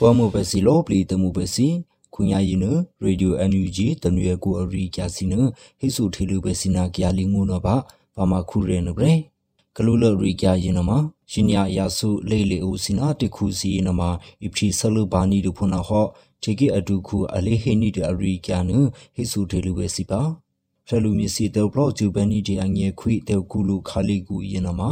ဖော်မပဲစီလောပလီတမှုပဲစီခုညာရင်ရေဒီယိုအန်ယူဂျီတနွေကိုအရီကျစီနဟိဆုထေလူပဲစီနာကြလီငုနောပါဘာမခုရဲနဘရေကလူလရီကြရင်နမရှင်ညာယာဆုလေလေဦးစီနာတခုစီနမဣပတိဆလုဘာနီဒုဖနာဟောခြေကအဒုခုအလေးဟိနီတအရီကျနဟိဆုထေလူပဲစီပါဖလူမီစီတေဘလော့ဂျူဘန်နီဒီအငယ်ခွိတေကူလူခါလီကူရင်နမ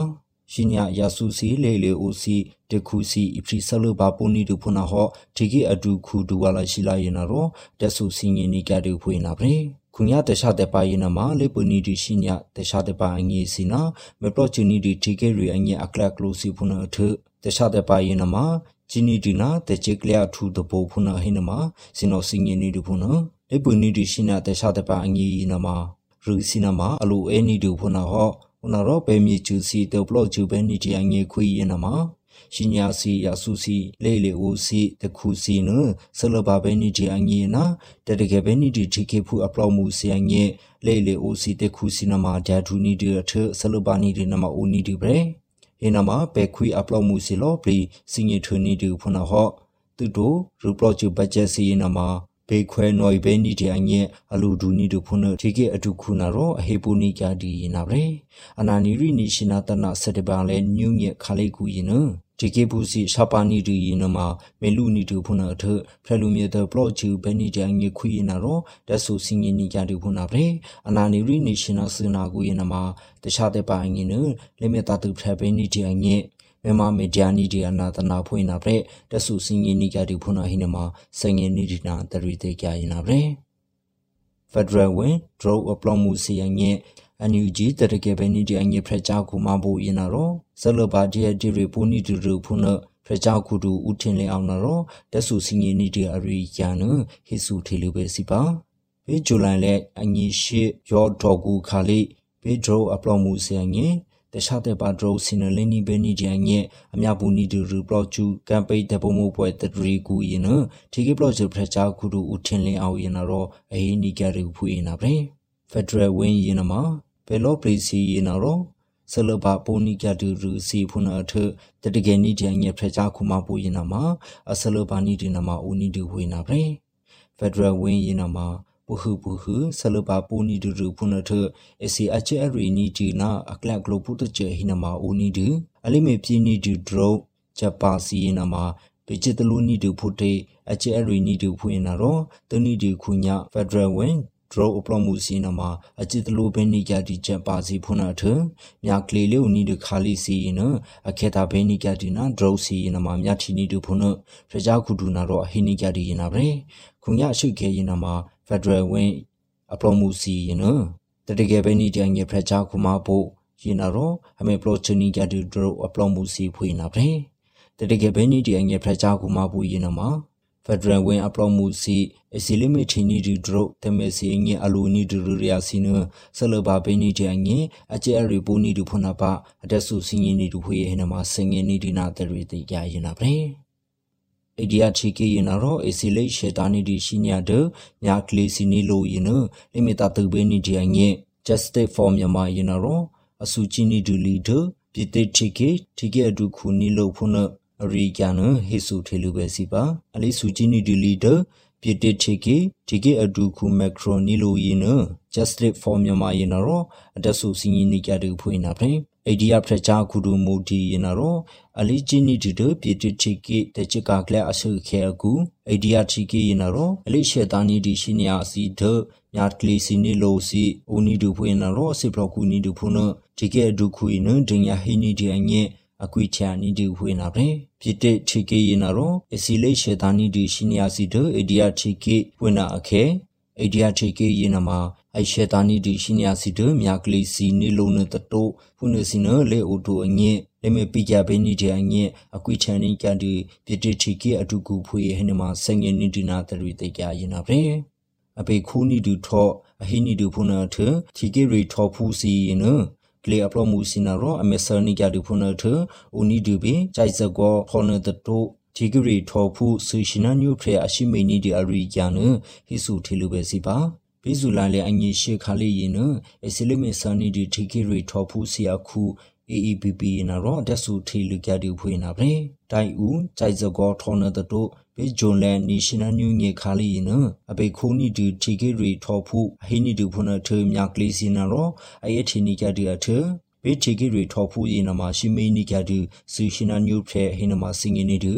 ရှင်ညာယာဆုစီလေလေအိုစီတခုစီအပရိဆလဘပူနီဒုဖနာဟောထေကိအဒုခုဒူဝလာရှိလာရင်တော့တဆူစင်းရင်နီကတူဖွေနာပြေခုညာတခြားတဲ့ပါရင်နမှာလေပနီဒီရှိညာတခြားတဲ့ပါအငေးစီနာမပလော့ချီနီဒီထေကိရီအငေးအကလကလိုစီဖုနာထတခြားတဲ့ပါရင်နမှာဂျီနီဒီနာတချေကလျာထူတပိုဖုနာဟိနမှာစင်တော်စင်းရင်နီဒုဖုနာလေပနီဒီရှိညာတခြားတဲ့ပါအငေးနမှာရူစီနာမှာအလိုအဲနီဒုဖုနာဟောု နာရောပဲမြေကျူစီတေဘလော့ကျူပဲနီတီအငေခွေးရင်နမှာရှင်ညာစီရဆူစီလေလေဦးစီတခုစီနဆလဘပဲနီတီအငေနာတတကယ်ပဲနီတီတီကေဖူအပလော့မှုစီအငေလေလေဦးစီတခုစီနမှာဓာထူနီတီအထဆလဘနီတီနမှာဦးနီတီပဲဟေနမှာပဲခွေအပလော့မှုစီလောပလီစင်ငေထူနီတီဖုနာဟောသူတို့ရူပလော့ကျူဘတ်ဂျက်စီနမှာ ဘေခွဲနော်ဘဲနီတဲ့အငဲအလူဒူနီဒူဖုန်ထေကေအတုခုနာရောအဟေပူနီကာဒီနာဗရေအနာနီရီနီရှင်နာတနာစတဘာလဲညူညက်ခလေးကူရင်နဒီကေပူစီရှာပါနီဒီရင်နမှာမေလူနီတူဖုန်အထဖလူမြေတဲ့ဘလော့ချူဘဲနီတဲ့အငဲခွေရင်နာရောတက်ဆူစင်ငင်းနီကာဒီဖုန်နာဗရေအနာနီရီနီရှင်နာစနာကူရင်နမှာတခြားတဲ့ပါအငင်းနလေမေတာတူဖရဘဲနီတဲ့အငဲ မြန်မာမီဒီယာနီဒီယာနာတနာဖွင့်နာပြတဆူစင်ငင်းနီကြတူဖွင့်နာဟိနမှာစငင်းနီဒီနာတရီတေကြရင်နာပြဖက်ဒရယ်ဝင်ဒရိုအပလော့မှုစီယငင်းအန်ယူဂျီတရကေဘနီဒီအငေဖရချာကူမဘူရင်နာရောဇလဘာဒီယဒီရီပူနီဒူရူဖုနဖရချာကူဒူဦးထင်လေအောင်နာရောတဆူစင်ငင်းနီဒီအရီယာနဟိဆူထေလူပဲစီပါဘေဂျူလိုင်လက်အငေရှိရောဒေါ်ကူခါလိဘေဒရိုအပလော့မှုစီယငင်း တခြားတဲ့ပါဒရိုစင်လင်းနီဘဲနီဂျန်ရဲ့အမြပူနီဒူရူပလော့ချူကမ်ပိတ်တဲ့ပုံမှုပွဲတဒရီကူရင်နတီကေပလော့ချူဖရက်ချာကူဒူဦးထင်လင်းအောင်ရင်တော့အဟိနီကရီဖူရင်နာပဲဖက်ဒရယ်ဝင်းရင်နမှာဘယ်လော့ပလီစီရင်တော့ဆလဘပိုနီကတူရူစီဖုနာထတတကယ်နီဂျန်ရဲ့ဖရက်ချာခုမပူရင်နာမှာအဆလဘနီဒီနာမှာဦးနီဒူဝေနာပဲဖက်ဒရယ်ဝင်းရင်နာမှာ ပုဟုပုဟုဆလဘပူနီဒူရူဖုနထအစီအချေရီနီတီနာအကလကလိုပုတချေဟိနမာဦးနီဒူအလိမေပြင်းနီဒူဒရောဂျပါစီနမာပေချစ်တလူနီဒူဖုတေအချေရီနီဒူဖွင့်နာရောတနီဒီခုညာဖက်ဒရယ်ဝင်ဒရောအပလောမှုစီနမှာအချစ်တလူဘဲနီကြတီချက်ပါစီဖုနာထမြကလေးလေးဦးနီဒခါလီစီနအခေတာဘဲနီကြတီနာဒရောစီနမှာမြထီနီဒူဖုနဖကြခုဒူနာရောအဟိနီကြတီနာဗရေခုညာရှိခဲရင်နာမှာ ဖက်ဒရယ်ဝင်အပလောမှုစီရင်နတတကယ်ပဲနီတန်ငယ်ဖရချာခုမဖို့ရင်တော့အမေပလောချနီကတူဒရိုအပလောမှုစီဖွေနာပဲတတကယ်ပဲနီတန်ငယ်ဖရချာခုမဖို့ရင်တော့မှာဖက်ဒရယ်ဝင်အပလောမှုစီအစီလီမီတီနီဒီဒရိုတမေစီငယ်အလူနီဒရရီယာစီနဆလဘာပဲနီတန်ငယ်အကျဲရီပူနီဒူဖနာပါအတက်ဆူစင်းရင်နီဒူဖွေဟနမှာစင်ငယ်နီဒီနာတရီတေကြရင်နာပဲ အိဒီယာချီကေရင်တော့အစီလိရှေတာနီဒီရှိညာဒညာကလေးစီနီလိုရင်နလိမီတာတူဘေနီဒီအငဲ justice for မြန်မာရင်တော့အစုချင်းနီဒူလီဒပြစ်တိချီကေတီကေအဒုခုနီလိုဖုနအရိကန်ဟေဆုထေလူပဲစီပါအလေးစုချင်းနီဒူလီဒပြစ်တိချီကေတီကေအဒုခုမက်ခရိုနီလိုရင် justice for မြန်မာရင်တော့အတဆုစီနီကြတူဖွင့်နာဖေ အိဒီယာဖရချာခုဒူမူဒီရင်တော့အလီဂျီနီဒီဒပြတိချီကိတချကကလအဆုခဲအကူအိဒီယာချီကိရင်တော့အလီရှေတာနီဒီရှိနီယာစီဒမြတ်ကလီစီနီလိုစီအိုနီဒူဖွင့်တော့စီပလကူနီဒူဖုနဒီကေဒူခွေနဒင်ယာဟီနီဒီအငဲအကွိချာနီဒီဖွင့်နာပဲပြတိချီကိရင်တော့အစီလေးရှေတာနီဒီရှိနီယာစီဒအိဒီယာချီကိဖွင့်နာအခဲအိဒီယာချီကိရင်နမှာ အိရှေတာနီဒီရှိနီယာစီဒမြတ်ကလီစီနီလိုနတတိုဖုနစီနလေအိုတိုအငဲလေမေပိကြဘေနီတဲ့အငဲအကွိချန်နီကန်ဒီပြတိချီကိအတုကူဖွေဟနမှာဆငယ်နီဒီနာတရီတေကြရင်နာပဲအပေခူနီဒူထောအဟိနီဒူဖုနာထချီကိရီထောဖူစီရင်နကလေအပလောမှုစီနာရောအမေဆာနီကြဒူဖုနာထဦးနီဒူဘီဂျိုက်ဇကောဖောနတတိုဒီဂရီထောဖူဆူရှင်နာညုဖရအရှိမေနီဒီအရီကျန်ဟိစုထေလူပဲစီပါ ဘိဇူလာလေအငြိရှေခါလေးရင်နအစလိမေဆာနီဒီဒီဂရီထောဖူစီယခု AEPP နာရောတက်ဆူထီလူကြတူဖွေနာပဲတိုင်ဦးကြိုက်စကောထောနတတို့ဘေဂျွန်လန် National New ငေခါလီနအဘေခိုနီတူတီကေရီထောဖူအဟိနီတူဖုန်ထေမြကလီစီနာရောအယထီနီကြတူအထေဘေတီကေရီထောဖူယနမရှိမေနီကြတူစီရှိနာညူဖဲဟိနမစင်ငနေတူ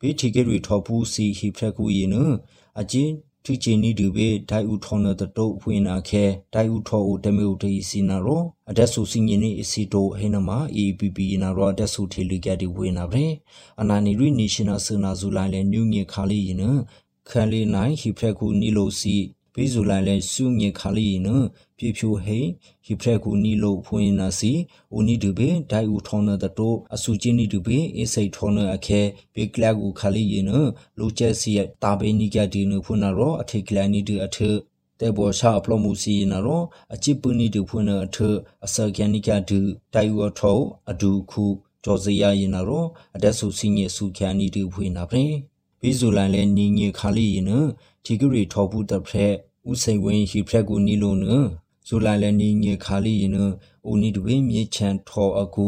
ဘေတီကေရီထောဖူစီဟိဖရက်ကူယနအချင်း သူချီနီဒူဘေဒိုင်ဦးထောနတတုတ်ဖွင့်နာခဲဒိုင်ဦးထောဦးတမေဦးတေးစီနာရောအဒက်ဆူစင်ညင်းအစီတိုဟေနမ APP နာရောအဒက်ဆူထေလူကတိဝေနာဗရေအနာနီရီနေရှင်နယ်စနာဇူလိုင်းလဲညူငေခါလီယနခန်လီနိုင်ဟိဖရက်ကူနီလိုစီ ဘေဇူလိုင်းလဲစုငေခါလီယနပြေဖြိုဟေဟိဖရက်ကူနီလိုဖွင့်နာစီဦးနီဒူဘေဒိုင်ဦးထောနတတုအဆူချင်းနီဒူဘေအစိတ်ထောနအခဲဘေကလကူခါလီယနလိုချက်စီတာဘေနီကဒီနဖွနာရောအထိကလနီဒူအထတဲ့ဘောရှာအပလောမှုစီနာရောအချစ်ပူနီဒူဖွနာအထအစကန်နီကဒူဒိုင်ဝထောအဒူခုကျော်စရာရင်နာရောအတက်ဆူစင်းရစုခန်နီဒူဖွနာပြေဘီဇူလိုင်းလဲနီငေခါလီယန တီဂရီထောဘူးတဖက်ဥစိန်ဝင်းဟိဖရက်ကူနီလိုနဇူလိုင်လနီငေခါလီယနအိုနီဒဝေမြေချန်ထောအကူ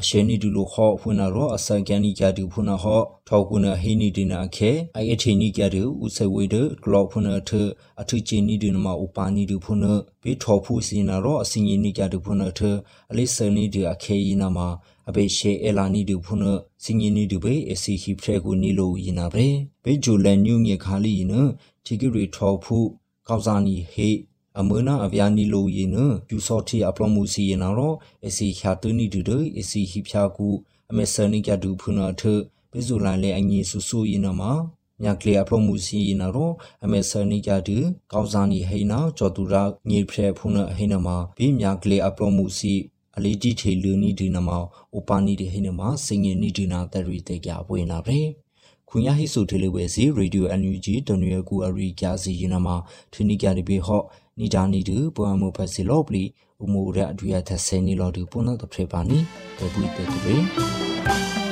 အရှေနီဒူလိုခောဖွနာရောအစကန်နီကြတူဖွနာဟောထောကုနာဟိနီဒီနာခဲအိုင်အထေနီကြတူဥစဝေဒကလောဖွနာထအထုချီနီဒီနမဥပါနီဒူဖွနာဘေထောဖူစီနာရောအစင်နီကြတူဖွနာထအလိစနီဒီအခဲယီနာမှာအဘေရှေအလာနီဒူဖွနာစင်နီဒူဘေအစီဟိဖရဲကိုနီလိုယီနာဘေဘေဂျူလန်ညူငေခါလီယနတီဂရီထောဖူကောက်စာနီဟေ အမနာအဗျာနီလိုယေနပြူစောတီအပလမှုစီယနာရောအစီခါတူနီဒူဒအစီဟိဖြာကူအမေဆနီကဒူဖုနာထပိဇူလာလေအငီဆူဆူယနာမှာမြကလေအပလမှုစီယနာရောအမေဆနီကဒူကောင်းစာနီဟိနာကျော်တူရာညေဖရဲဖုနာဟိနာမှာဘေးမြကလေအပလမှုစီအလီတီထေလူနီဒီနမောဥပနီဒီဟိနမစင်ငင်နီဒီနာတရီတေကြပွေနာပဲခွန်ရဟိဆိုထေလေဝဲစီရေဒီယိုအန်ယူဂျီတနွေကူအရီကြစီယနမထနီကြဒီဘေဟော့ နီဒါနီတူပွားမှုဖက်စီလောပလီဥမိုရအဒွေယသဆဲနီလောတူပုနတ်တဖေပါနီတေဘူးတေတူ